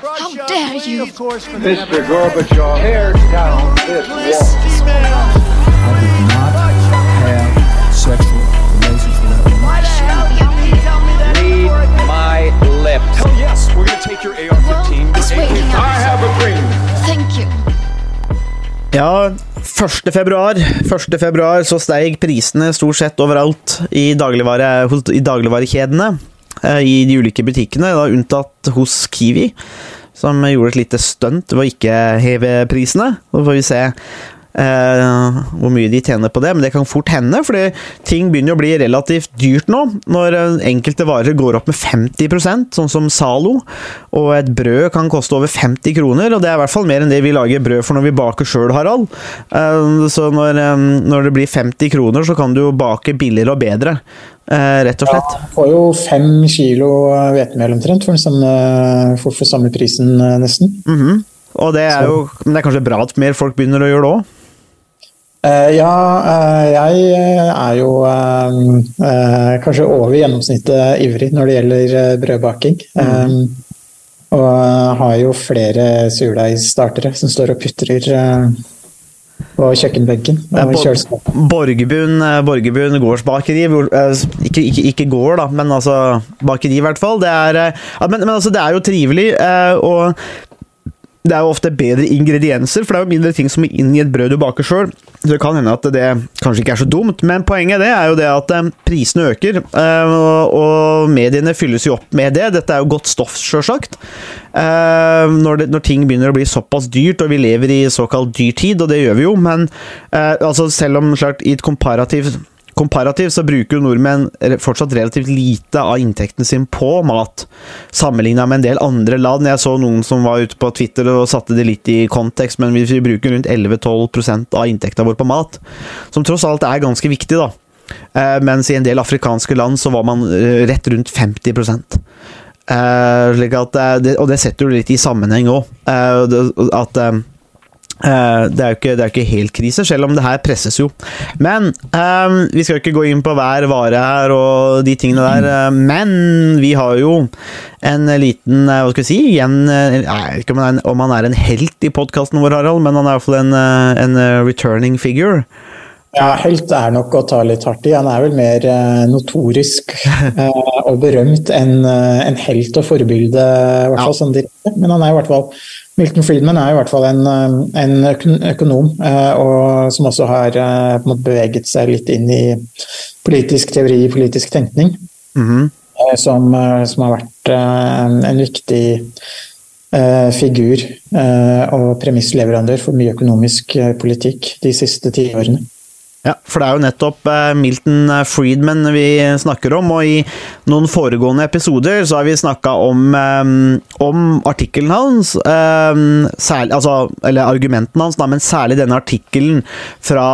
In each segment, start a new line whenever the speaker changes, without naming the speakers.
How dare you!
Mr. Gorbachev, tear down this wall.
I did not have sexual relations with that woman.
Read my lips.
Hell yes, we're gonna take your AR-15.
It's waking
I have a dream.
Thank you.
Ja, 1. februar, 1. februar så steig prisene stort sett overalt i, dagligvare, i dagligvarekjedene. Eh, I de ulike butikkene, da unntatt hos Kiwi, som gjorde et lite stunt ved å ikke heve prisene. Så får vi se eh, hvor mye de tjener på det, men det kan fort hende, fordi ting begynner å bli relativt dyrt nå. Når eh, enkelte varer går opp med 50% sånn som Zalo, og et brød kan koste over 50 kroner, og det er i hvert fall mer enn det vi lager brød for når vi baker sjøl, Harald. Eh, Så når, når det blir 50 kroner, så kan du jo bake billigere og bedre, rett og slett.
Får jo fem kilo hvetemel omtrent for, samme, for, for samme prisen, eh, nesten.
Og det er jo men det er kanskje bra at mer folk begynner å gjøre det òg.
Eh, ja, eh, jeg eh, er jo eh, eh, kanskje over gjennomsnittet ivrig når det gjelder eh, brødbaking. Eh, og eh, har jo flere surdeigstartere som står og putrer eh, på kjøkkenbenken.
Borgerbund, eh, Borgerbund gårdsbakeri. eh, Ikke, ikke, ikke gård, da, men altså bakeri, i hvert fall. Det er, eh, men, men altså, det er jo trivelig, eh, og det er jo ofte bedre ingredienser, for det er jo mindre ting som må inn i et brød du baker sjøl. Så det kan hende at det kanskje ikke er så dumt, men poenget det er jo det at eh, prisene øker, eh, og, mediene fylles jo opp med det. Dette er jo godt stoff, sjølsagt. Eh, når, når ting begynner å bli såpass dyrt, og vi lever i såkalt dyrtid, og det gjør vi jo, men altså selv om klart, i et komparativt Komparativt så bruker jo nordmenn fortsatt relativt lite av inntekten sin på mat, sammenligna med en del andre land. Jeg så noen som var ute på Twitter og satte det litt i kontekst, men vi bruker rundt 11-12% av inntekta vår på mat, som tross alt er ganske viktig, da. Eh, mens i en del afrikanske land så var man eh, rett rundt 50 Eh, slik at, Og det setter du litt i sammenheng òg. at det, er jo ikke, det er ikke helt krise, selv om det her presses jo. Men um, vi skal jo ikke gå inn på hver vare her og de tingene der. Mm. men vi har jo en liten eh, Hva skal vi si? Eh, jeg vet ikke om han er en, om han er en helt i podkasten vår, Harald, men han er iallfall en, eh, en eh, returning figure.
Ja, helt er nok å ta litt hardt i. Han er vel mer eh, notorisk eh, og berømt enn eh, en helt og forbilde, i hvert fall sånn direkte. Men han er i hvert fall Milton Friedman er i hvert fall en, eh, en økonom, eh, og som også har eh, måte beveget seg litt inn i politisk teori, politisk tenkning.
Mm
-hmm. som, som har vært en viktig eh, figur eh, og premissleverandør for mye økonomisk politikk de siste tiårene.
Ja, for det er jo nettopp eh, Milton Friedman vi snakker om, og i noen foregående episoder så har vi snakka om, eh, om artikkelen hans, eh, særlig, altså, eller argumenten hans, da, men særlig denne artikkelen fra,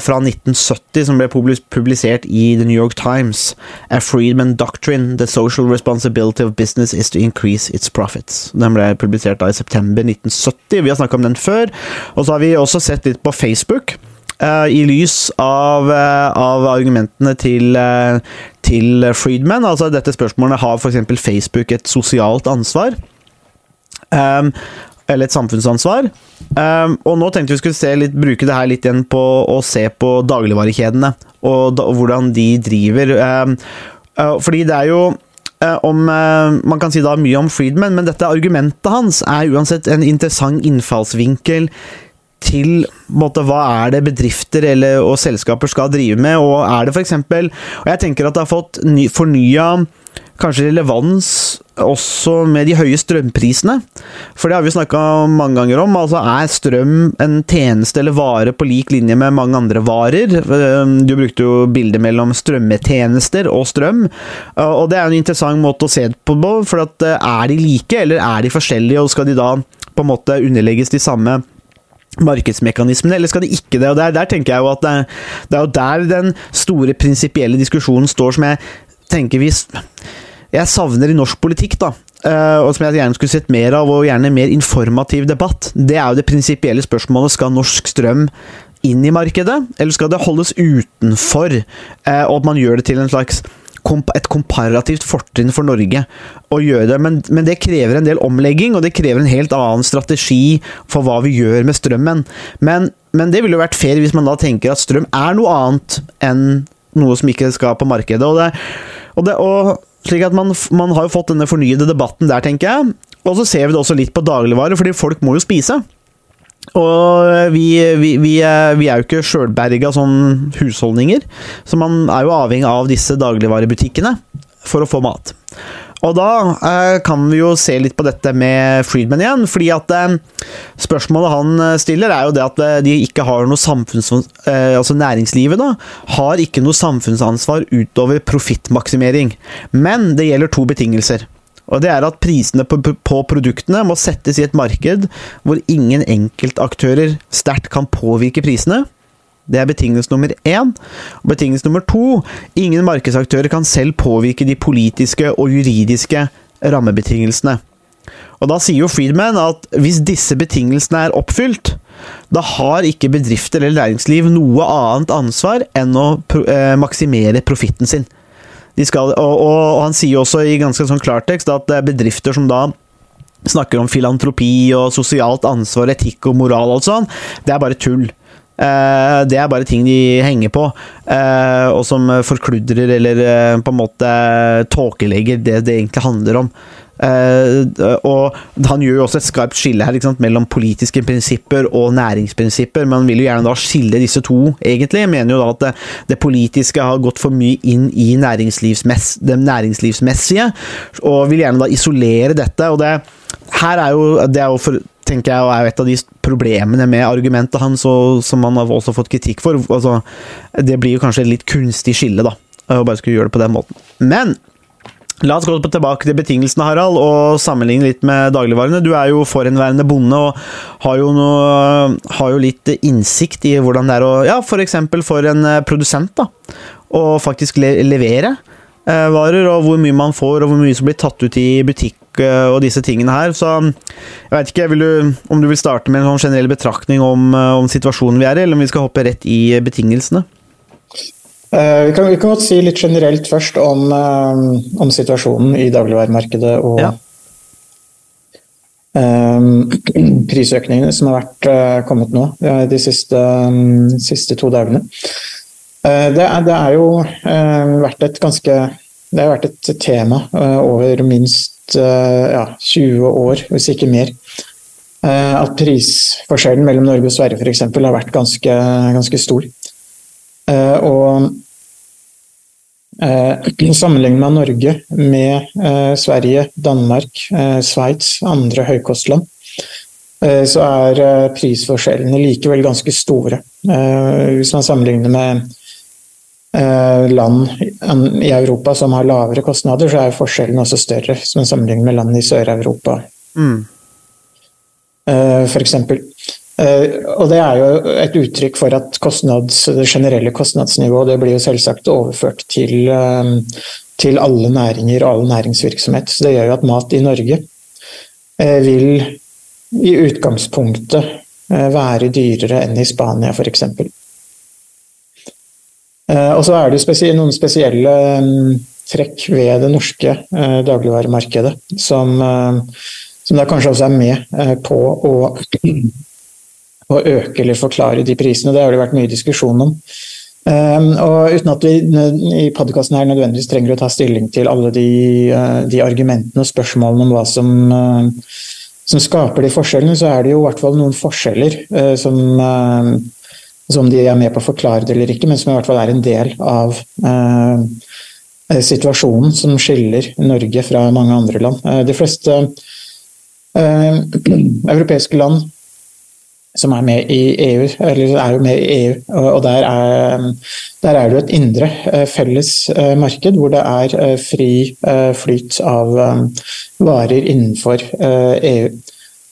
fra 1970 som ble publisert i The New York Times. A Friedman Doctrine, The Social Responsibility of Business is to Increase Its Profits. Den ble publisert da i september 1970. Vi har snakka om den før. Og så har vi også sett litt på Facebook. Eh, I lys av, eh, av argumentene til, eh, til Friedman, altså dette spørsmålet har f.eks. Facebook et sosialt ansvar? Um, eller et samfunnsansvar. Um, og nå tenkte vi skulle litt, bruke det her litt igjen på å se på dagligvarekjedene, og, da, og hvordan de driver. Um, uh, fordi det er jo om, Man kan si da mye om Friedman, men dette argumentet hans er uansett en interessant innfallsvinkel til måte, hva er det bedrifter eller, og selskaper skal drive med, og er det f.eks. Og jeg tenker at det har fått ny, fornya kanskje relevans også med de høye strømprisene. For det har vi snakka mange ganger om. altså Er strøm en tjeneste eller vare på lik linje med mange andre varer? Du brukte jo bildet mellom strømmetjenester og strøm. Og det er en interessant måte å se på. For at er de like, eller er de forskjellige, og skal de da på en måte underlegges de samme markedsmekanismene, eller skal de ikke det? Og der, der tenker jeg jo at det, det er jo der den store prinsipielle diskusjonen står, som jeg tenker vi jeg savner i norsk politikk, da. eh, og som jeg gjerne skulle sett mer av, og gjerne mer informativ debatt. Det er jo det prinsipielle spørsmålet. Skal norsk strøm inn i markedet, eller skal det holdes utenfor? eh, og at man gjør det til en slags et komparativt fortrinn for Norge å gjøre det. Men, men, det krever en del omlegging, og det krever en helt annen strategi for hva vi gjør med strømmen. Men, men det ville jo vært fair hvis man da tenker at strøm er noe annet enn noe som ikke skal på markedet. og det, og det og slik at man, man har jo fått denne fornyede debatten der, tenker jeg. Og så ser vi det også litt på dagligvarer, fordi folk må jo spise. Og vi, vi, vi, er, vi er, jo ikke sjølberga sånn husholdninger, så man er jo avhengig av disse dagligvarebutikkene for å få mat. Og da eh, kan vi jo se litt på dette med Friedman igjen, fordi at eh, spørsmålet han eh, stiller er jo det at eh, de ikke har noe samfunns... Eh, altså næringslivet da, har ikke noe samfunnsansvar utover profittmaksimering. Men det gjelder to betingelser. Og det er at prisene på, på, produktene må settes i et marked hvor ingen enkeltaktører sterkt kan påvirke prisene. Det er betingelse nummer én. Og betingelse nummer to ingen markedsaktører kan selv påvirke de politiske og juridiske rammebetingelsene. Og Da sier jo Friedman at hvis disse betingelsene er oppfylt, da har ikke bedrifter eller næringsliv noe annet ansvar enn å eh, maksimere profitten sin. Skal, og, og, han sier også i ganske sånn klartekst at bedrifter som da snakker om filantropi og sosialt ansvar, etikk og moral og sånn, det er bare tull. Uh, det er bare ting de henger på, uh, og som forkludrer eller uh, på en måte tåkelegger det det egentlig handler om. Uh, og Han gjør jo også et skarpt skille her sant, mellom politiske prinsipper og næringsprinsipper, men han vil jo gjerne da skille disse to, egentlig. Jeg mener jo da at det, det politiske har gått for mye inn i næringslivsmess, det næringslivsmessige, og vil gjerne da isolere dette. og det her er jo, det er jo for, tenker jeg, er et av de problemene med argumentet hans, som han har også fått kritikk for. Altså, det blir jo kanskje et litt kunstig skille, da, å bare skulle gjøre det på den måten. Men La oss gå tilbake til betingelsene, Harald, og sammenligne litt med dagligvarene. Du er jo forhenværende bonde og har jo, noe, har jo, litt innsikt i hvordan det er å Ja, f.eks. For, for en eh, produsent, da. Å faktisk le levere eh, varer, og hvor mye man får, og hvor mye som blir tatt ut i butikk eh, og disse tingene her. Så jeg veit ikke du, om du vil starte med en sånn generell betraktning om, om situasjonen vi er i, eller om vi skal hoppe rett i betingelsene?
Uh, vi, kan, vi, kan, godt si litt generelt først om, uh, om situasjonen i dagligvaremarkedet og ja. um, prisøkningene som har vært kommet nå de siste, um, siste to dagene. Det er, det, er, jo vært et ganske Det har vært et tema over minst ja, 20 år, hvis ikke mer. At prisforskjellen mellom Norge og Sverige f.eks. har vært ganske, ganske stor. Og Eh, sammenlignet med Norge med eh, Sverige, Danmark, eh, Sveits, andre høykostland, eh, så er prisforskjellene likevel ganske store. Eh, hvis man sammenligner med land i Europa som har lavere kostnader, så er forskjellen også større, hvis man sammenligner med land i Sør-Europa. Mm. Uh, og Det er jo et uttrykk for at kostnads, det generelle kostnadsnivået det blir jo selvsagt overført til, uh, til alle næringer og all næringsvirksomhet. Så Det gjør jo at mat i Norge uh, vil i utgangspunktet være dyrere enn i Spania f.eks. Og så er det noen spesielle trekk ved det norske dagligvaremarkedet som, som da kanskje også er med på å å øke eller forklare de prisene. Det har det vært mye diskusjon om. Um, og Uten at vi i podkasten her nødvendigvis trenger å ta stilling til alle de, uh, de argumentene og spørsmålene om hva som, uh, som, skaper de forskjellene, så er det jo i hvert fall noen forskjeller uh, som, som, de er med på å forklare det eller ikke, men som i hvert fall er en del av situasjonen som skiller Norge fra mange andre land. de fleste europeiske land som er med i EU, eller er jo med i EU. Og der er, der er det jo et indre eh, felles eh, marked hvor det er eh, fri flyt av varer innenfor EU.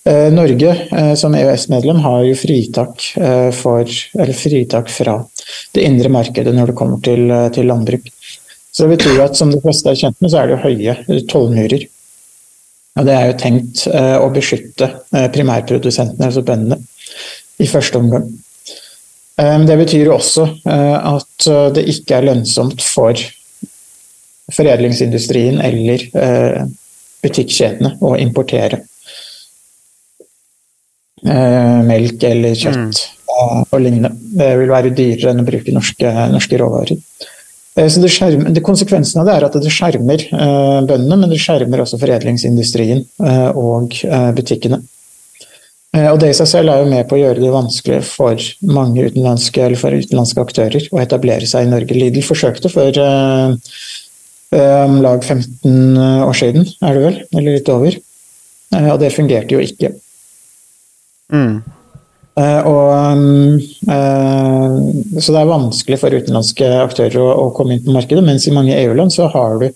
E Norge som EØS-medlem har jo fritak, for, fritak, fra det indre markedet når det kommer til, til landbruk. Så det betyr at som de fleste er kjent med, så er det jo høye tollmurer. Og det er jo tenkt å beskytte primærprodusentene, altså bøndene i første omgang. Det betyr jo også eh, at eh, det ikke er lønnsomt for foredlingsindustrien eller eh, butikkjedene å importere eh, melk eller kjøtt mm. og lignende. Det vil være dyrere enn å bruke norske, norske råvarer. Eh, Så det skjermer, det Konsekvensen av det er at det skjermer eh, bøndene, men det skjermer også foredlingsindustrien eh, og butikkene. Og det i seg selv er jo med på å gjøre det vanskelig for mange utenlandske, eller for utenlandske aktører å etablere seg i Norge. Lidl forsøkte for om eh, lag 15 år siden, er det vel, eller litt over. Og det fungerte jo ikke.
Mm.
Eh, og, um, eh, så det er vanskelig for utenlandske aktører å, å komme inn på markedet, mens i mange EU-land så har du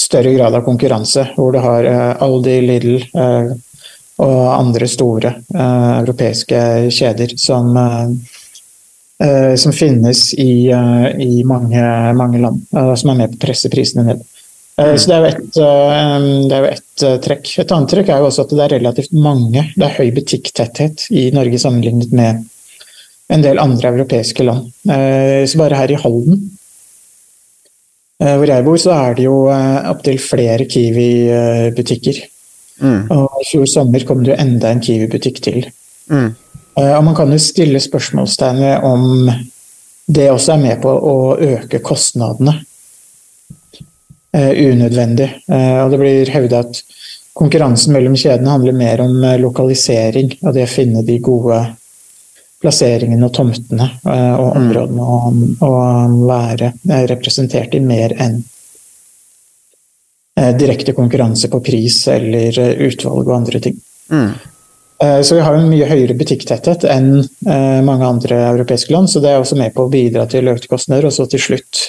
større grad av konkurranse, hvor du har eh, Aldi, Lidl og andre store europeiske kjeder som, som finnes i, i mange, mange land, som er med på å presse prisene ned. Så det er jo ett eh, trekk. Et annet trekk er jo også at det er relativt mange. Det er høy butikktetthet i Norge sammenlignet med en del andre europeiske land. Eh, Så bare her i Halden, eh, hvor jeg bor, så er det jo opptil flere Kiwi-butikker.
Mm.
Og i fjor sommer kom det jo enda en Kiwi-butikk til.
Mm.
Og man kan jo stille spørsmålstegn ved om det også er med på å øke kostnadene unødvendig. Eh, og det blir hevda at konkurransen mellom kjedene handler mer om eh, lokalisering og det å finne de gode plasseringene og tomtene eh, og områdene og, og være eh, representert i mer enn eh, direkte konkurranse på pris eller eh, utvalg og andre ting.
Mm.
Eh, Så vi har en mye høyere butikktetthet enn eh, mange andre europeiske land, så det er også med på å bidra til økte kostnader. Og så til slutt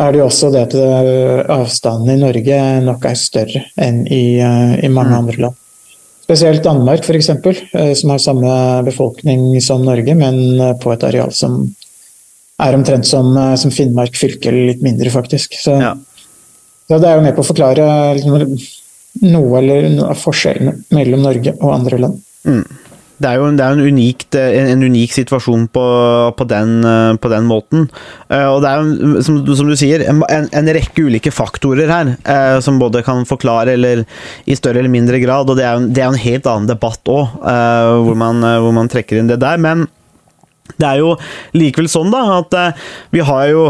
er det jo også det at eh, avstanden i Norge nok er større enn i, eh, i mange andre land. Spesielt Danmark f.eks., som har samme befolkning som Norge, men eh, på et areal som er omtrent som, eh, som Finnmark fylke, eller litt mindre faktisk. Så,
Ja.
så det er jo med på å forklare liksom, noe eller noe av forskjellene mellom Norge og andre land.
Det er jo en, er en, unikt, en, en unik situasjon på, på, den, eh, på den måten. Eh, Og det er jo, som, som du sier, en, rekke ulike faktorer her eh, som både kan forklare eller i større eller mindre grad, og det er jo det er en helt annen debatt òg, hvor, eh, hvor man trekker inn det der. Men det er jo likevel sånn da, at eh, vi har jo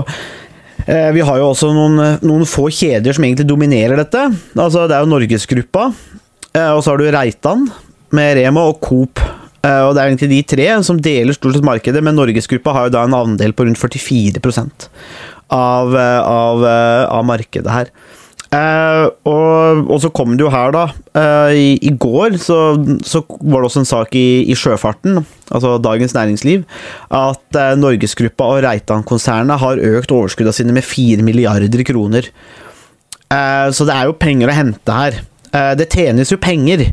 eh, vi har jo også noen, noen få kjeder som egentlig dominerer dette. Altså, det er jo Norgesgruppa, eh, og så har du Reitan med Rema og Coop. Eh, Og det er egentlig de tre som deler stort sett markedet, men Norgesgruppa har jo da en andel på rundt 44% av, eh, av, eh, av markedet her. Eh, og, og så kom det jo her, da. eh, i, I går så, så var det også en sak i, i Sjøfarten, altså Dagens Næringsliv, at eh, Norgesgruppa og Reitan-konsernet har økt overskuddene sine med 4 milliarder kroner. Så det er jo penger å hente her. Eh, Det tjenes jo penger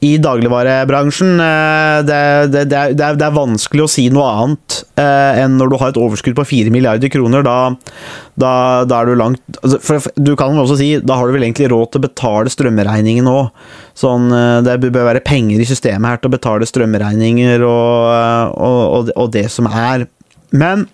i dagligvarebransjen. Eh, Det, det, det, er, det, er, vanskelig å si noe annet eh, enn når du har et overskudd på 4 milliarder kroner. Da, da, da er du langt altså, for, Du kan også si da har du vel egentlig råd til å betale strømregningen òg. Sånn, det bør være penger i systemet her til å betale strømregninger og, og, og, og det som er. Men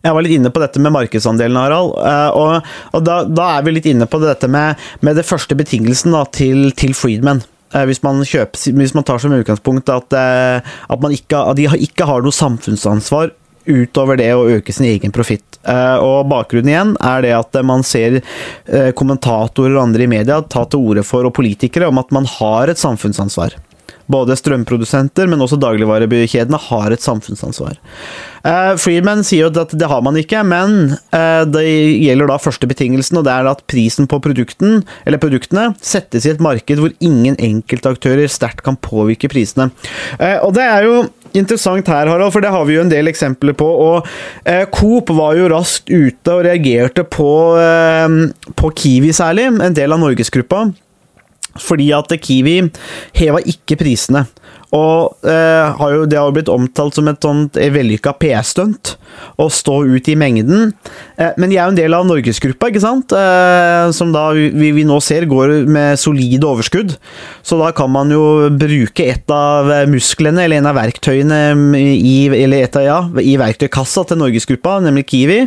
jeg var litt inne på dette med markedsandelen, Harald. eh, Og, og da, da er vi litt inne på dette med, med det første betingelsen da, til, til Freedman. Eh, Hvis man, kjøper, hvis man tar som utgangspunkt at, eh, at, ikke, at de ikke har noe samfunnsansvar utover det å øke sin egen profitt. Og bakgrunnen igjen er det at man ser kommentatorer og andre i media ta til orde for, og politikere, om at man har et samfunnsansvar. Både strømprodusenter, men også dagligvarekjedene har et samfunnsansvar. Uh, Friedman sier jo at det har man ikke, men uh, det gjelder da første betingelsen, og det er at prisen på produkten, produktene settes i et marked hvor ingen enkeltaktører sterkt kan påvirke prisene. Uh, og det er jo interessant her, Harald, for det har vi jo en del eksempler på. og eh, Coop var jo raskt ute og reagerte på, eh, på Kiwi særlig, en del av Norgesgruppa. Fordi at Kiwi heva ikke prisene. Og eh, har jo, det har jo blitt omtalt som et sånt vellykka PR-stunt å stå ut i mengden. Eh, men de er jo en del av Norgesgruppa, ikke sant? Eh, som da vi, vi nå ser går med solide overskudd. Så da kan man jo bruke et av musklene, eller en av verktøyene i, eller et av, ja, i verktøykassa til Norgesgruppa, nemlig Kiwi.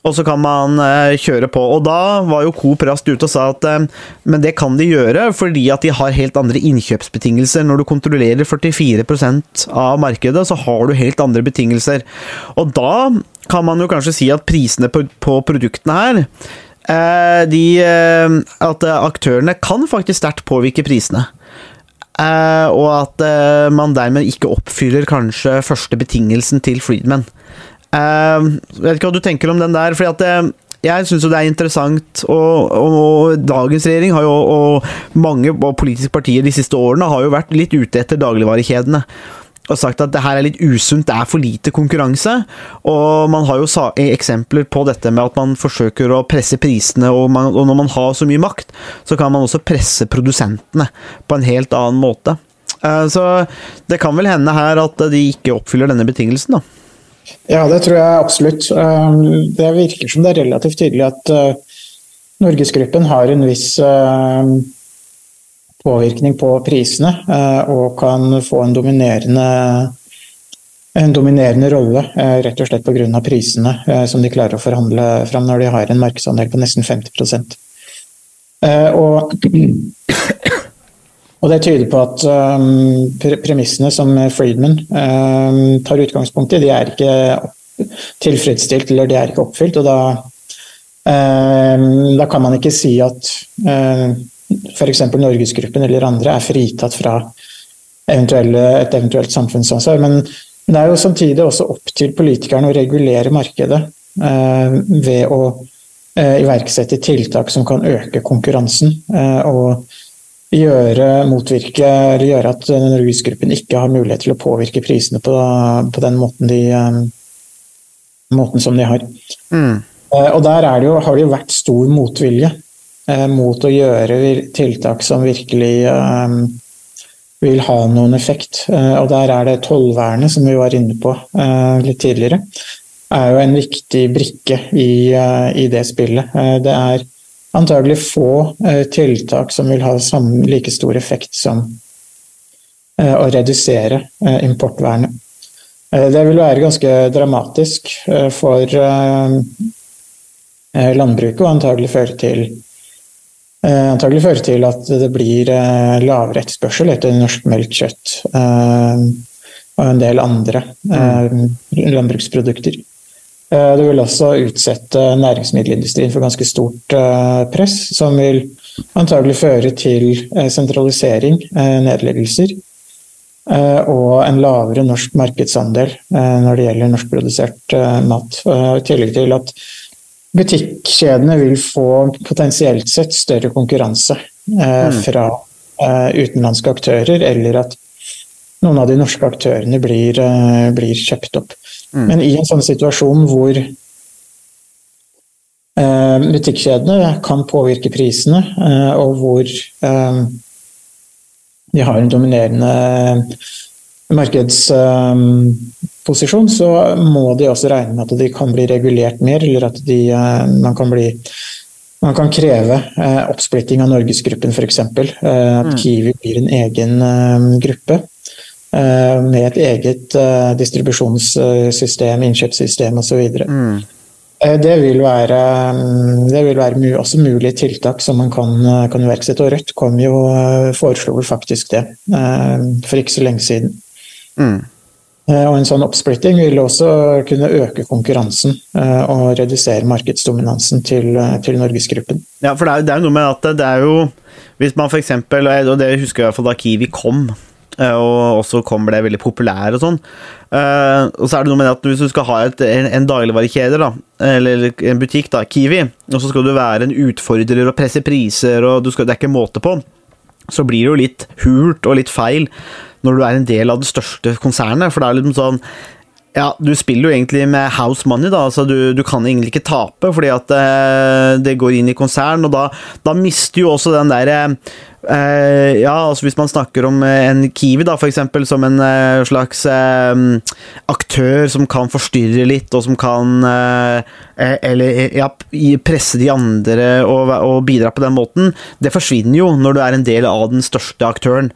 Og så kan man eh, kjøre på. Og da var jo Coop raskt ute og sa at eh, men det kan de gjøre fordi at de har helt andre innkjøpsbetingelser. Når du kontrollerer 44% av markedet, så har du helt andre betingelser. Og da kan man jo kanskje si at prisene på, på produktene her eh, de, At aktørene kan faktisk sterkt påvirke prisene. Og at man dermed ikke oppfyller kanskje første betingelsen til Friedman. Eh, vet ikke hva du tenker om den der, fordi at det, jeg syns det er interessant, og, og, og dagens regjering jo, og mange politiske partier de siste årene har jo vært litt ute etter dagligvarekjedene. Og sagt at det her er litt usunt, det er for lite konkurranse. Og man har jo sa eksempler på dette med at man forsøker å presse prisene, og, man, og når man har så mye makt, så kan man også presse produsentene på en helt annen måte. Eh, Så det kan vel hende her at de ikke oppfyller denne betingelsen, da.
Ja, det tror jeg absolutt. Um, Det virker som det er relativt tydelig at uh, Norgesgruppen har en viss uh, påvirkning på prisene, uh, og kan få en dominerende, en dominerende rolle, uh, rett og slett pga. prisene som de klarer å forhandle fram når de har en markedsandel på nesten 50 Uh, og, og det tyder på at um, pre premissene som Friedman um, tar utgangspunkt i, de er ikke tilfredsstilt eller de er ikke oppfylt. og da, um, da kan man ikke si at uh, f.eks. Norgesgruppen eller andre er fritatt fra et eventuelt samfunnsansvar. Men det er jo samtidig også opp til politikerne å regulere markedet uh, ved å uh, iverksette tiltak som kan øke konkurransen. uh, og gjøre, motvirke, eller gjøre at Norgesgruppen ikke har mulighet til å påvirke prisene på, på den måten, de, eh, måten som de har.
Mm.
Eh, Og der er det jo, har det jo vært stor motvilje eh, mot å gjøre tiltak som virkelig eh, vil ha noen effekt. Eh, Og der er det tollvernet, som vi var inne på eh, litt tidligere, er jo en viktig brikke i, i det spillet. Det er antagelig få eh, tiltak som vil ha samme, like stor effekt som eh, å redusere eh, importvernet. Det vil være ganske dramatisk for landbruket og antagelig føre til antagelig føre til at det blir lavere etterspørsel etter norsk melk, kjøtt og en del andre eh, landbruksprodukter. Eh, Det vil også utsette næringsmiddelindustrien for ganske stort eh, press, som vil antagelig føre til eh, sentralisering, nedleggelser, og en lavere norsk markedsandel når det gjelder norskprodusert mat. I tillegg til at butikkjedene vil få potensielt sett større konkurranse eh, fra utenlandske aktører, eller at noen av de norske aktørene blir, blir kjøpt opp. Men i en sånn situasjon hvor eh, butikkjedene kan påvirke prisene, eh, og hvor eh, de har en dominerende markedsposisjon, så må de også regne med at de kan bli regulert mer, eller at de, eh, man kan bli man kan kreve eh, oppsplitting av Norgesgruppen f.eks. Eh, at Kiwi blir en egen eh, gruppe med et eget eh, distribusjonssystem, innkjøpssystem osv.
Mm.
Eh, Det vil være, mm, det vil være også mulige tiltak som man kan, eh, kan iverksette. Og Rødt kom jo, eh, foreslo vel faktisk det eh, for ikke så lenge siden.
Mm.
Eh, Og En sånn oppsplitting vil også kunne øke konkurransen eh, og redusere markedsdominansen til, eh, til Norgesgruppen.
Ja, for det er, jo noe med at det er jo Hvis man eksempel, og det husker jeg i hvert fall da Kiwi kom, eh, og også kom ble veldig populær og sånn, eh, og så er det noe med at hvis du skal ha et, en, en dagligvarekjede, da, eller en butikk, da, Kiwi, og så skal du være en utfordrer og presse priser, og du skal, det er ikke måte på, så blir det jo litt hult og litt feil når du er en del av det største konsernet, for det er liksom sånn ja, du spiller jo egentlig med house money, da. Altså, du, du kan egentlig ikke tape, fordi at eh, det går inn i konsern, og da, da mister jo også den derre eh, Ja, altså hvis man snakker om eh, en Kiwi, da, for eksempel, som en eh, slags eh, aktør som kan forstyrre litt, og som kan eh, eh, Eller ja, presse de andre og, og bidra på den måten, det forsvinner jo når du er en del av den største aktøren.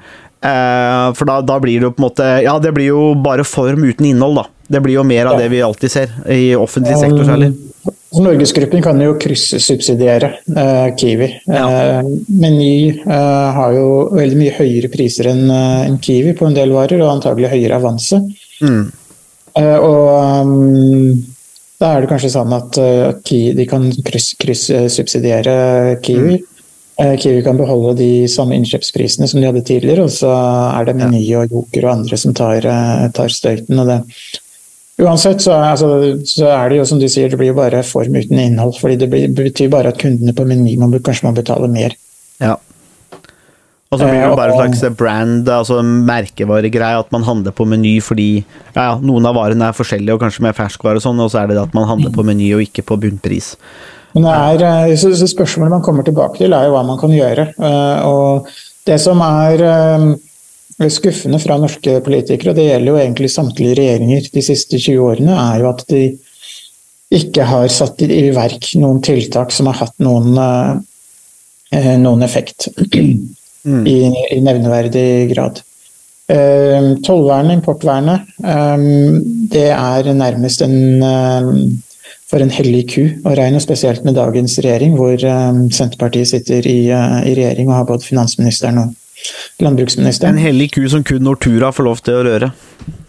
Eh, for da, da blir det jo på en måte Ja, det blir jo bare form uten innhold, da. Det blir jo mer av det vi alltid ser, i offentlig sektor særlig.
Um, Norgesgruppen kan jo kryssubsidiere eh, Kiwi.
Ja.
Eh, Meny eh, har jo veldig mye høyere priser enn en Kiwi på en del varer, og antagelig høyere avanse.
Mm.
Eh, og um, da er det kanskje sånn at eh, de kan kryss- kryssubsidiere Kiwi. Eh, Kiwi kan beholde de samme innkjøpsprisene som de hadde tidligere, og så er det Meny og Joker og andre som tar, eh, tar støyten. Og det. Uansett så altså, så er det jo som du sier, det blir jo bare form uten innhold. fordi det blir, betyr bare at kundene på Meny må, kanskje må betale mer.
Ja. Og så blir det jo
Eh,
bare en slags brand, altså merkevaregreie, at man handler på Meny fordi ja, ja, noen av varene er forskjellige, og kanskje med ferskvare og sånn, og så er det det at man handler på Meny og ikke på bunnpris.
Men det er, eh, så, så spørsmålet man kommer tilbake til, er jo hva man kan gjøre. Eh, Og det som er skuffende fra norske politikere, og det gjelder jo egentlig samtlige regjeringer de siste 20 årene, er jo at de ikke har satt i verk noen tiltak som har hatt noen, eh, noen effekt i, i nevneverdig grad. Eh, Tollvernet, importvernet, eh, det er nærmest en for en hellig ku å regne, spesielt med dagens regjering, hvor Senterpartiet sitter i, i regjering og har både finansministeren og
En hellig ku som kun Nortura får lov til å røre.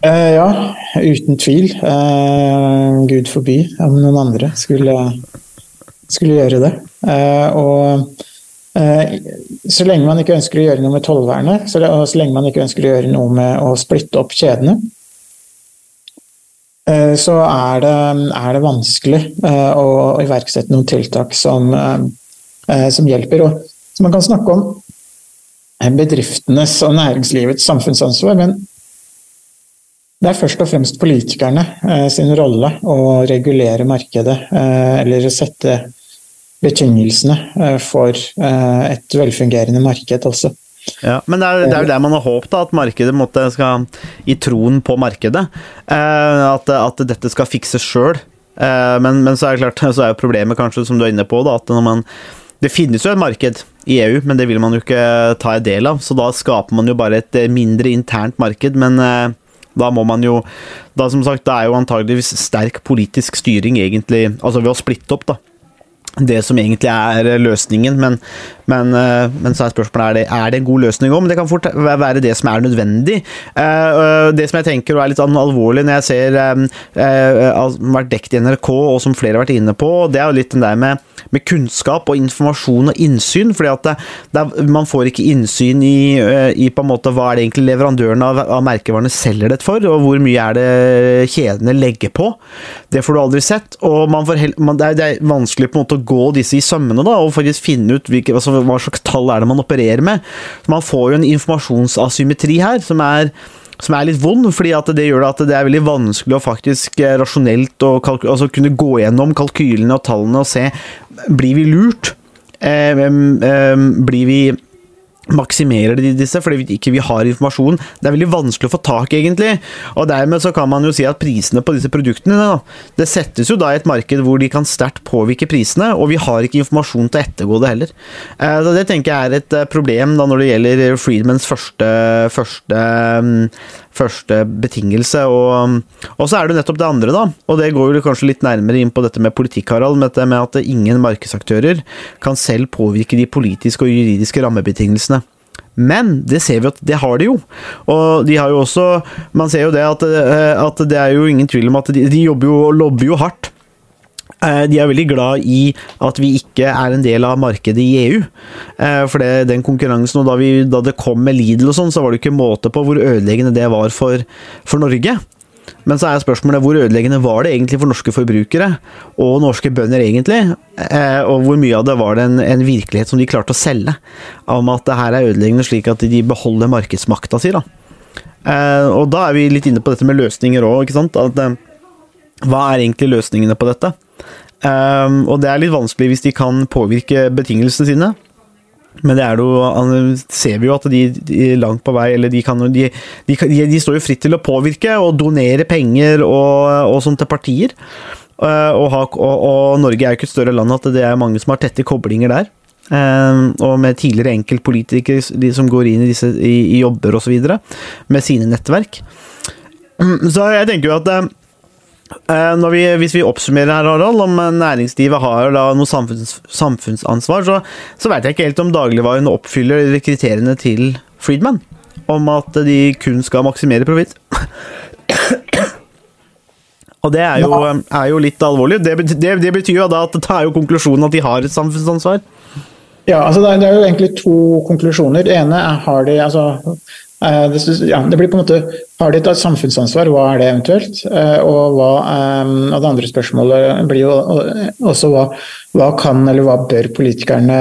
Eh, ja, uten tvil. Eh, Gud forby om noen andre skulle, skulle gjøre det. Eh, og eh, så lenge man ikke ønsker å gjøre noe med tollvernet, så, og så lenge man ikke ønsker å gjøre noe med å splitte opp kjedene, eh, så er det, er det vanskelig eh, å iverksette noen tiltak som, som hjelper. Og, så man kan snakke om bedriftenes og næringslivets samfunnsansvar, men det er først og fremst politikerne eh, sin rolle å regulere markedet, eh, eller sette betingelsene eh, for eh, et velfungerende marked også.
Ja, men det er, det er jo der man har håpet, at markedet måtte, skal i troen på markedet. Eh, at, at dette skal fikses sjøl. Eh, men, men så er det klart, så er jo problemet kanskje, som du er inne på, da, at når man Det finnes jo et marked i EU, men det vil man jo ikke ta en del av. Så da skaper man jo bare et eh, mindre internt marked. Men eh, da må man jo da som sagt, Det er jo antageligvis sterk politisk styring, egentlig, altså ved å splitte opp, da det som egentlig er løsningen, men, men, eh, men så er spørsmålet er det, er det en god løsning òg. Men det kan fort være det som er nødvendig. Eh, Det som jeg tenker er litt alvorlig når jeg ser eh, eh, har vært dekket i NRK, og som flere har vært inne på, det er jo litt den der med, med kunnskap og informasjon og innsyn. fordi at det, det er, Man får ikke innsyn i, eh, i på en måte hva er det egentlig leverandøren av, av merkevarene selger det for, og hvor mye er det kjedene legger på. Det får du aldri sett. og man får det, er, det er vanskelig på en måte å gå disse i sømmene da, og faktisk finne ut hvilke, altså, hva slags tall er det man opererer med. Så Man får jo en informasjonsasymmetri her som er som er litt vond, fordi det gjør at det er veldig vanskelig å faktisk eh, rasjonelt å altså kunne gå gjennom kalkylene og tallene og se blir vi lurt. Eh, em, blir vi maksimerer de disse fordi vi ikke har informasjon. Det er veldig vanskelig å få tak i, egentlig. Og dermed så kan man jo si at prisene på disse produktene da, det settes jo da i et marked hvor de kan sterkt påvirke prisene, og vi har ikke informasjon til å ettergå det heller. Eh, Så det tenker jeg er et eh, problem da når det gjelder Freedmans første, første, mm, første betingelse. Og, og så er det nettopp det andre, da. Og det går jo kanskje litt nærmere inn på dette med politikk, Harald. Med med at ingen markedsaktører kan selv påvirke de politiske og juridiske rammebetingelsene. Men det ser vi at det har de jo. Og de har jo også Man ser jo det at, eh, at det er jo ingen tvil om at de, de jobber jo og lobber jo hardt. Eh, De er veldig glad i at vi ikke er en del av markedet i EU. Eh, For det, den konkurransen, og da, vi, da det kom med Lidl og sånn, så var det ikke måte på hvor ødeleggende det var for, for Norge. Men så er spørsmålet hvor ødeleggende var det egentlig for norske forbrukere og norske bønder egentlig? Eh, Og hvor mye av det var det en, en virkelighet som de klarte å selge? Om at det her er ødeleggende slik at de beholder markedsmakta si. da. Eh, Og da er vi litt inne på dette med løsninger òg, ikke sant. At, eh, hva er egentlig løsningene på dette? Og det er litt vanskelig hvis de kan påvirke betingelsene sine. Men det er jo, ser vi jo at de, de langt på vei eller de, kan, de, de, står jo fritt til å påvirke og donere penger og, og sånt til partier. Uh, og, og, og Norge er jo ikke et større land at det er mange som har tette koblinger der. Um, og med tidligere enkeltpolitikere de som går inn i, disse, i, i jobber osv. med sine nettverk. Så jeg tenker jo at eh, Eh, vi, hvis vi oppsummerer her, Harald, om eh, næringslivet har da noe samfunns, samfunnsansvar, så, så vet jeg ikke helt om dagligvarene oppfyller kriteriene til Friedman. Om at de kun skal maksimere profitt. Og det er jo, er jo litt alvorlig. Det, det, det betyr jo da at det er jo konklusjonen at de har et samfunnsansvar.
Ja, altså det, er, det er jo egentlig to konklusjoner. Det ene er har de altså eh, det, ja, det blir på en måte Har de et samfunnsansvar, hva er det eventuelt? Eh, og, hva, eh, og det andre spørsmålet blir jo også hva, hva kan eller hva bør politikerne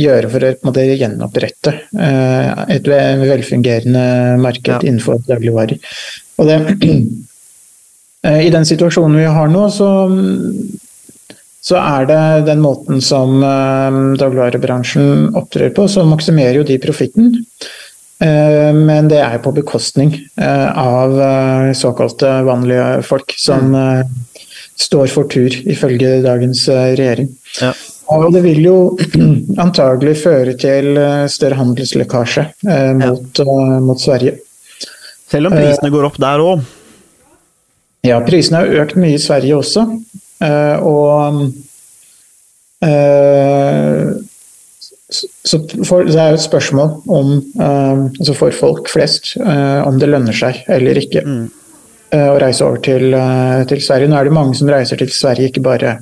gjøre for å på en måte, gjenopprette eh, et velfungerende marked
Ja.
innenfor dagligvarer. Og det, eh, I den situasjonen vi har nå, så så er det den måten som eh, dagligvarebransjen opptrer på, så maksimerer jo de profitten. Eh, men det er på bekostning eh, av eh, såkalte vanlige folk, som mm. står for tur, ifølge dagens regjering.
Ja.
Og det vil jo antagelig føre til større handelslekkasje mot, eh, mot Sverige.
Selv om prisene går opp der òg.
Ja, prisene har økt mye i Sverige også. Og så- for, Det er jo et spørsmål om, uh, altså for folk flest uh, om det lønner seg eller ikke eh, å reise over til, til Sverige. Nå er det mange som reiser til Sverige ikke bare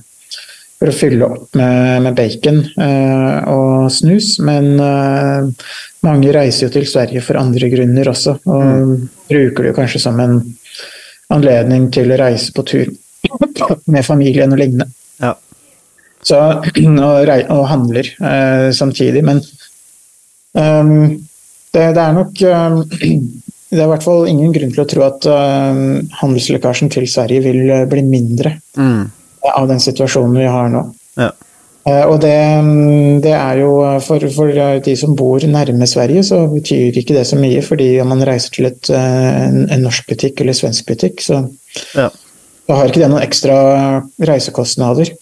for å fylle opp med, med bacon og snus, men mange reiser jo til Sverige for andre grunner også, og bruker det jo kanskje som en anledning til å reise på tur med familien og lignende.
Ja.
Så, og, og handler eh, samtidig, men um, det, det er nok um, Det er i hvert fall ingen grunn til å tro at um, handelslekkasjen til Sverige vil eh, bli mindre
Mm.
av den situasjonen vi har nå.
Ja.
Uh, Og det, det er jo for, for de som bor nærme Sverige, så betyr ikke det så mye. fordi om man reiser til et, eh, en, en norsk butikk eller svensk butikk, så,
Ja.
så har ikke det noen ekstra reisekostnader.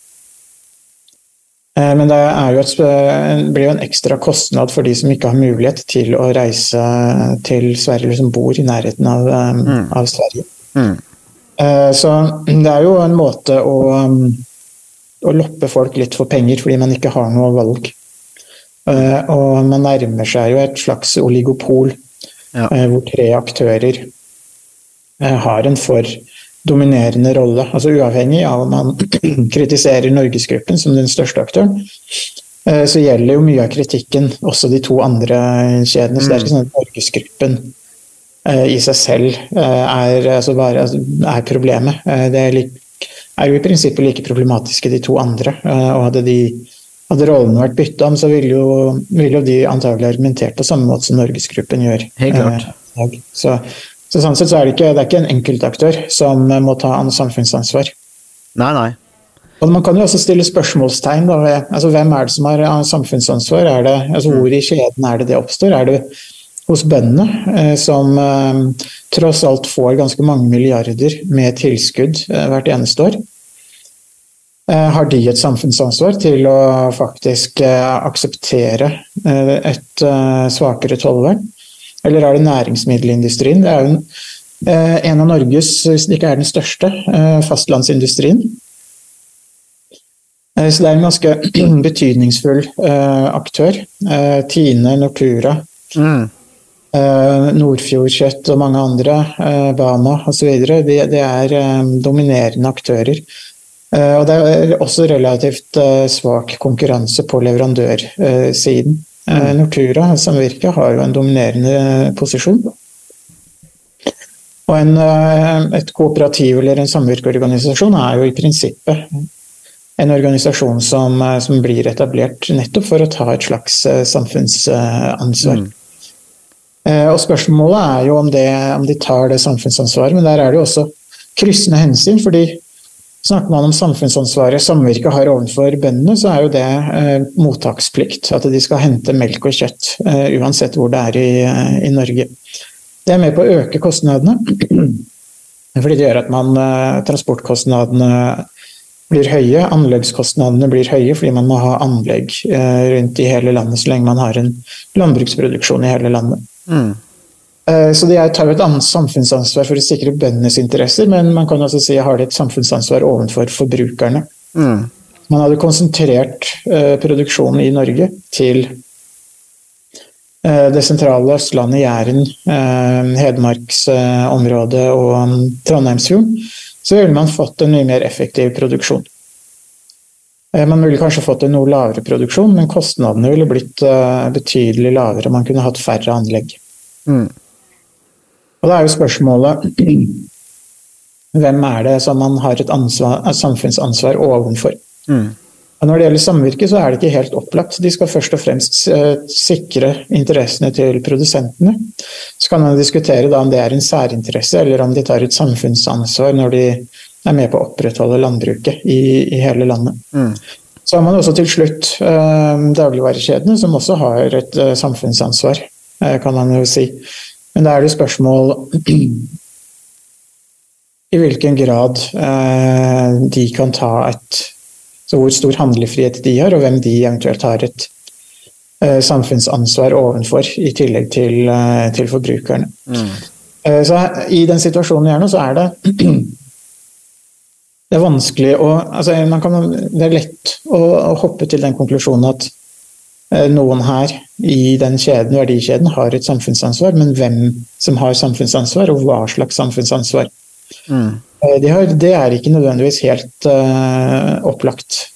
Eh, Men det er jo et, blir jo en ekstra kostnad for de som ikke har mulighet til å reise til Sverige, eller som bor i nærheten av, mm. av Sverige.
Mm.
Eh, Så det er jo en måte å, um, å loppe folk litt for penger, fordi man ikke har noe valg. Eh, Og man nærmer seg jo et slags oligopol,
Ja.
eh, hvor tre aktører eh, har en for dominerende rolle. Altså uavhengig av om man kritiserer Norgesgruppen som den største aktøren, eh, så gjelder jo mye av kritikken også de to andre kjedene. Så det er ikke sånn at Norgesgruppen eh, i seg selv eh, er, altså bare, altså, er problemet. Det er, like, er jo i prinsippet like problematiske de to andre. Og hadde, de, hadde rollene vært bytta om, så ville jo, ville jo de antagelig argumentert på samme måte som Norgesgruppen gjør.
Helt klart.
Så, så sånn sett så er det ikke, det er ikke en enkeltaktør som eh, må ta an samfunnsansvar.
Nei, nei.
Og Man kan jo også stille spørsmålstegn. Da, ved, altså Hvem er det som har eh, samfunnsansvar? Er det, altså Hvor i kjeden er det det oppstår? Er det hos bøndene, eh, som eh, tross alt får ganske mange milliarder med tilskudd eh, hvert eneste år? Eh, har de et samfunnsansvar til å faktisk akseptere et svakere tollvern? Eller er det næringsmiddelindustrien? Det er jo en, eh, en av Norges, hvis det ikke er den største, eh, fastlandsindustrien. Eh, Så det er en ganske betydningsfull aktør. Tine, Nortura,
Mm.
Nordfjordkjøtt og mange andre, Bama osv. De, de er dominerende aktører. Og det er også relativt svak konkurranse på leverandørsiden. Eh, Nortura samvirke har jo en dominerende posisjon. Og en, eh, et kooperativ eller en samvirkeorganisasjon er jo i prinsippet en organisasjon som, eh, som blir etablert nettopp for å ta et slags samfunnsansvar. Mm. Og spørsmålet er jo om, det, om de tar det samfunnsansvaret, men der er det jo også kryssende hensyn. fordi Snakker man om samfunnsansvaret samvirket har overfor bøndene, så er jo det eh, mottaksplikt. At de skal hente melk og kjøtt eh, uansett hvor det er i, eh, i Norge. Det er med på å øke kostnadene. Fordi det gjør at man, eh, transportkostnadene blir høye, anleggskostnadene blir høye fordi man må ha anlegg eh, rundt i hele landet så lenge man har en landbruksproduksjon i hele landet.
Mm.
Eh, Så de tar jo et annet samfunnsansvar for å sikre bøndenes interesser, men man kan også si har de et samfunnsansvar overfor forbrukerne. Man hadde konsentrert eh, produksjonen i Norge til eh, det sentrale Østlandet, Jæren, Hedmarksområdet og um, Trondheimsfjorden, så ville man fått en mye mer effektiv produksjon. Man ville kanskje fått en noe lavere produksjon, men kostnadene ville blitt betydelig lavere. Man kunne hatt færre anlegg. Og da er jo spørsmålet hvem er det som man har et ansvar, et samfunnsansvar ovenfor? Og når det gjelder samvirke, så er det ikke helt opplagt. De skal først og fremst eh, sikre interessene til produsentene. Så kan man diskutere om det er en særinteresse, eller om de tar et samfunnsansvar når de er med på å opprettholde landbruket i, i hele landet. Så har man også til slutt eh, dagligvarekjedene, som også har et eh, samfunnsansvar, eh, kan man jo si. Men da er det spørsmål i hvilken grad eh, de kan ta et Så hvor stor handlefrihet de har, og hvem de eventuelt har et eh, samfunnsansvar ovenfor, i tillegg til, eh, til forbrukerne. Eh, så i den situasjonen vi er nå, så er det det er vanskelig å altså man kan, Det er lett å, å hoppe til den konklusjonen at noen her i den kjeden, verdikjeden har et samfunnsansvar, men hvem som har samfunnsansvar, og hva slags samfunnsansvar. Mm. De har, det er ikke nødvendigvis helt uh, opplagt.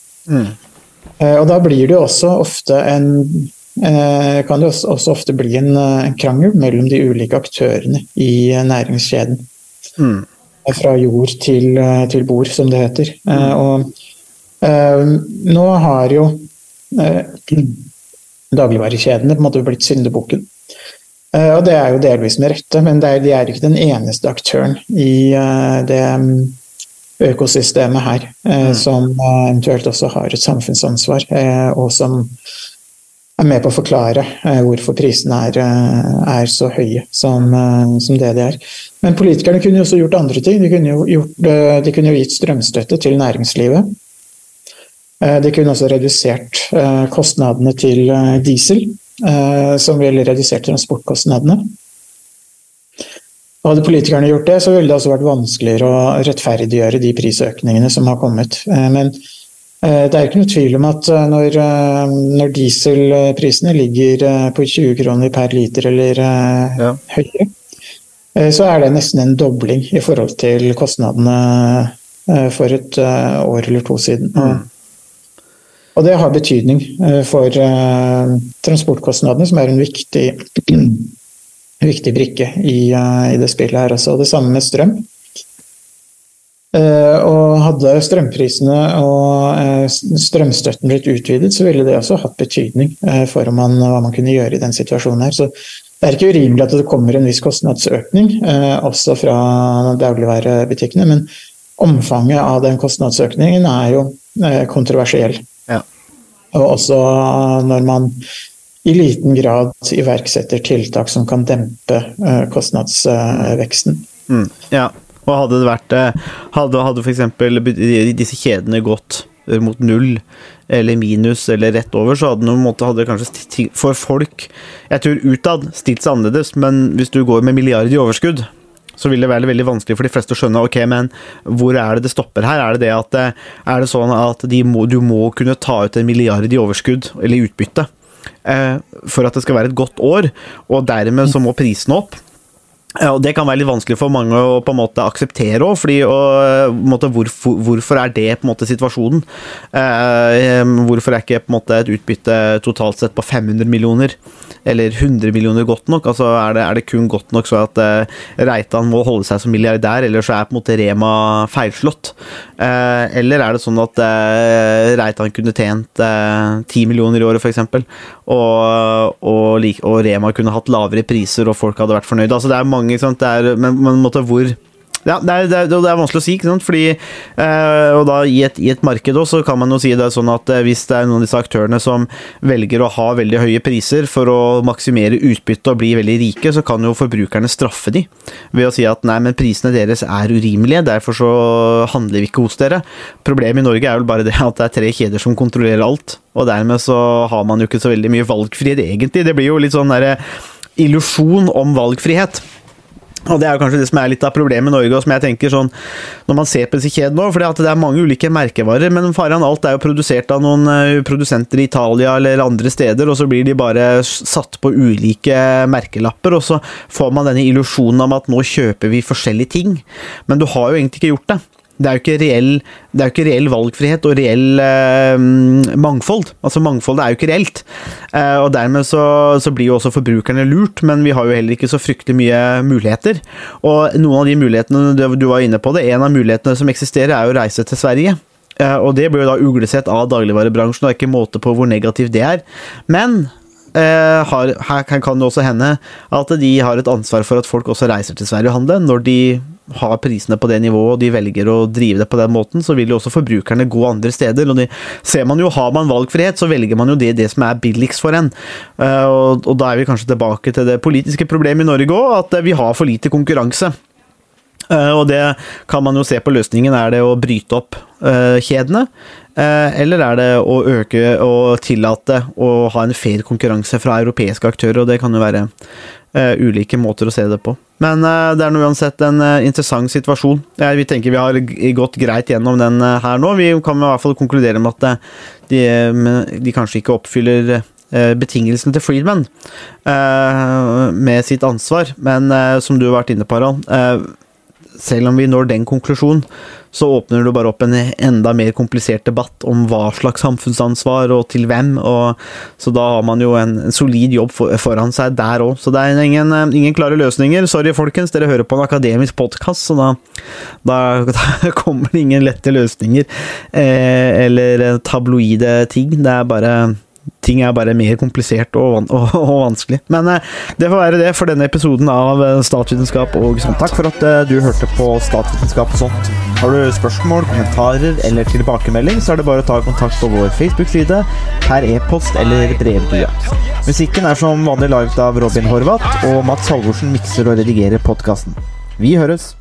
Eh, og da blir det jo også ofte en uh, kan det også, også ofte bli en, eh, en krangel mellom de ulike aktørene i eh, næringskjeden. Mm. Fra jord til, eh, til bord, som det heter. Eh, og eh, nå har jo eh, dagligvarekjedene på en måte blitt syndebukken. Eh, Og det er jo delvis med rette, men er, de er ikke den eneste aktøren i eh, det mm, økosystemet her mm. som eh, eventuelt også har et samfunnsansvar, eh, og som er med på å forklare eh, hvorfor prisene er, eh, er så høye som, eh, som det de er. Men politikerne kunne jo også gjort andre ting. De kunne jo, gjort, eh, de kunne jo gitt strømstøtte til næringslivet. Eh, De kunne også redusert eh, kostnadene til eh, diesel, som ville redusert transportkostnadene. Og Hadde politikerne gjort det, så ville det også vært vanskeligere å rettferdiggjøre de prisøkningene som har kommet. Men det er ikke noe tvil om at når, når dieselprisene ligger på 20 kroner per liter eller
Ja.
høyere, så er det nesten en dobling i forhold til kostnadene for et år eller to siden. Og og det har betydning eh, for eh, transportkostnadene, som er en viktig, viktig brikke i, eh, i det spillet her også. Og det samme med strøm. Og hadde strømprisene og strømstøtten blitt utvidet, så ville det også hatt betydning for man, hva man kunne gjøre i den situasjonen her. Så det er ikke urimelig at det kommer en viss kostnadsøkning, også fra dagligvarebutikkene, men omfanget av den kostnadsøkningen er jo kontroversiell. Og også når man i liten grad iverksetter tiltak som kan dempe eh, kostnadsveksten.
Mm, ja, og hadde det vært eh, Hadde, hadde f.eks. disse kjedene gått mot null eller minus eller rett over, så hadde, måte, hadde kanskje for folk Jeg tror utad stilt seg annerledes, men hvis du går med milliarder i overskudd, så vil det være veldig vanskelig for de fleste å skjønne ok, men hvor er det det stopper her? Er det det at eh, er det sånn at de må, du må kunne ta ut en milliard i overskudd, eller utbytte, eh, for at det skal være et godt år, og dermed så må prisene opp? Ja, og Det kan være litt vanskelig for mange å på en måte akseptere òg, fordi og, en måte, hvorfor, hvorfor er det på en måte situasjonen? Eh, hvorfor er ikke på en måte et utbytte totalt sett på 500 millioner eller 100 millioner godt nok? Altså Er det, er det kun godt nok så at eh, Reitan må holde seg som milliardær, eller så er på en måte Rema feilslått? Eh, eller er det sånn at eh, Reitan kunne tjent eh, 10 millioner i året, f.eks., og, og, og Rema kunne hatt lavere priser, og folk hadde vært fornøyde? Altså Det er mange, Det er, men, men hvor ja, det er, det, er, det er vanskelig å si, ikke sant? fordi eh, og da i et, i et marked også, så kan man jo si det er sånn at eh, hvis det er noen av disse aktørene som velger å ha veldig høye priser for å maksimere utbytte og bli veldig rike, så kan jo forbrukerne straffe de ved å si at nei, men prisene deres er urimelige, derfor så handler vi ikke hos dere. Problemet i Norge er vel bare det at det er tre kjeder som kontrollerer alt, og dermed så har man jo ikke så veldig mye valgfrihet egentlig. Det blir jo litt sånn derre illusjon om valgfrihet. Og Det er jo kanskje det som er litt av problemet i Norge, og som jeg tenker sånn, når man ser på disse kjedene nå, For det er mange ulike merkevarer, men faran alt er jo produsert av noen eh, produsenter i Italia eller andre steder, og så blir de bare satt på ulike merkelapper, og så får man denne illusjonen om at nå kjøper vi forskjellige ting. Men du har jo egentlig ikke gjort det. Det er reell, det er jo ikke reell valgfrihet og reell eh, mangfold. Altså Mangfoldet er jo ikke reelt. Eh, og Dermed så, så, blir jo også forbrukerne lurt, men vi har jo heller ikke så fryktelig mye muligheter. Og noen av de mulighetene du var inne på det, en av mulighetene som eksisterer, er jo å reise til Sverige. Eh, og det blir jo da uglesett av dagligvarebransjen, og det er ikke måte på hvor negativt det er. Men eh, har, her kan det også hende at de har et ansvar for at folk også reiser til Sverige og handler, når de har prisene på det nivået og de velger å drive det på den måten, så vil jo også forbrukerne gå andre steder. og det ser man jo, Har man valgfrihet, så velger man jo det, det som er billigst for en. Uh, og, og, Da er vi kanskje tilbake til det politiske problemet i Norge òg, at vi har for lite konkurranse. Uh, og det kan man jo se på løsningen. Er det å bryte opp kjedene? Eller er det å øke og tillate å ha en fair konkurranse fra europeiske aktører? og Det kan jo være ulike måter å se det på. Men uh, det er uansett en interessant situasjon. Vi tenker vi har gått greit gjennom den her nå. Vi kan i hvert fall konkludere med at de, de, kanskje ikke oppfyller betingelsene til Friedman med sitt ansvar. Men som du har vært inne på, Harald, selv om vi når den konklusjonen, så åpner det bare opp en enda mer komplisert debatt om hva slags samfunnsansvar og til hvem. Og, så da har man jo en, en solid jobb for, foran seg der òg. Så det er ingen, ingen, klare løsninger. Sorry, folkens, dere hører på en akademisk podkast, så da, da, da, kommer det ingen lette løsninger. Eh, eller tabloide ting. Det er bare ting er bare mer komplisert og, og, og vanskelig. Men eh, det får være det for denne episoden av eh, Statsvitenskap og sånt.
Takk for at eh, du hørte på Statsvitenskap og sånt. Har du spørsmål, kommentarer eller tilbakemelding, så er det bare å ta kontakt på vår Facebook-side, per e-post eller brevdue. Musikken er som vanlig laget av Robin Horvath, og Mats Halvorsen mikser og redigerer podkasten. Vi høres!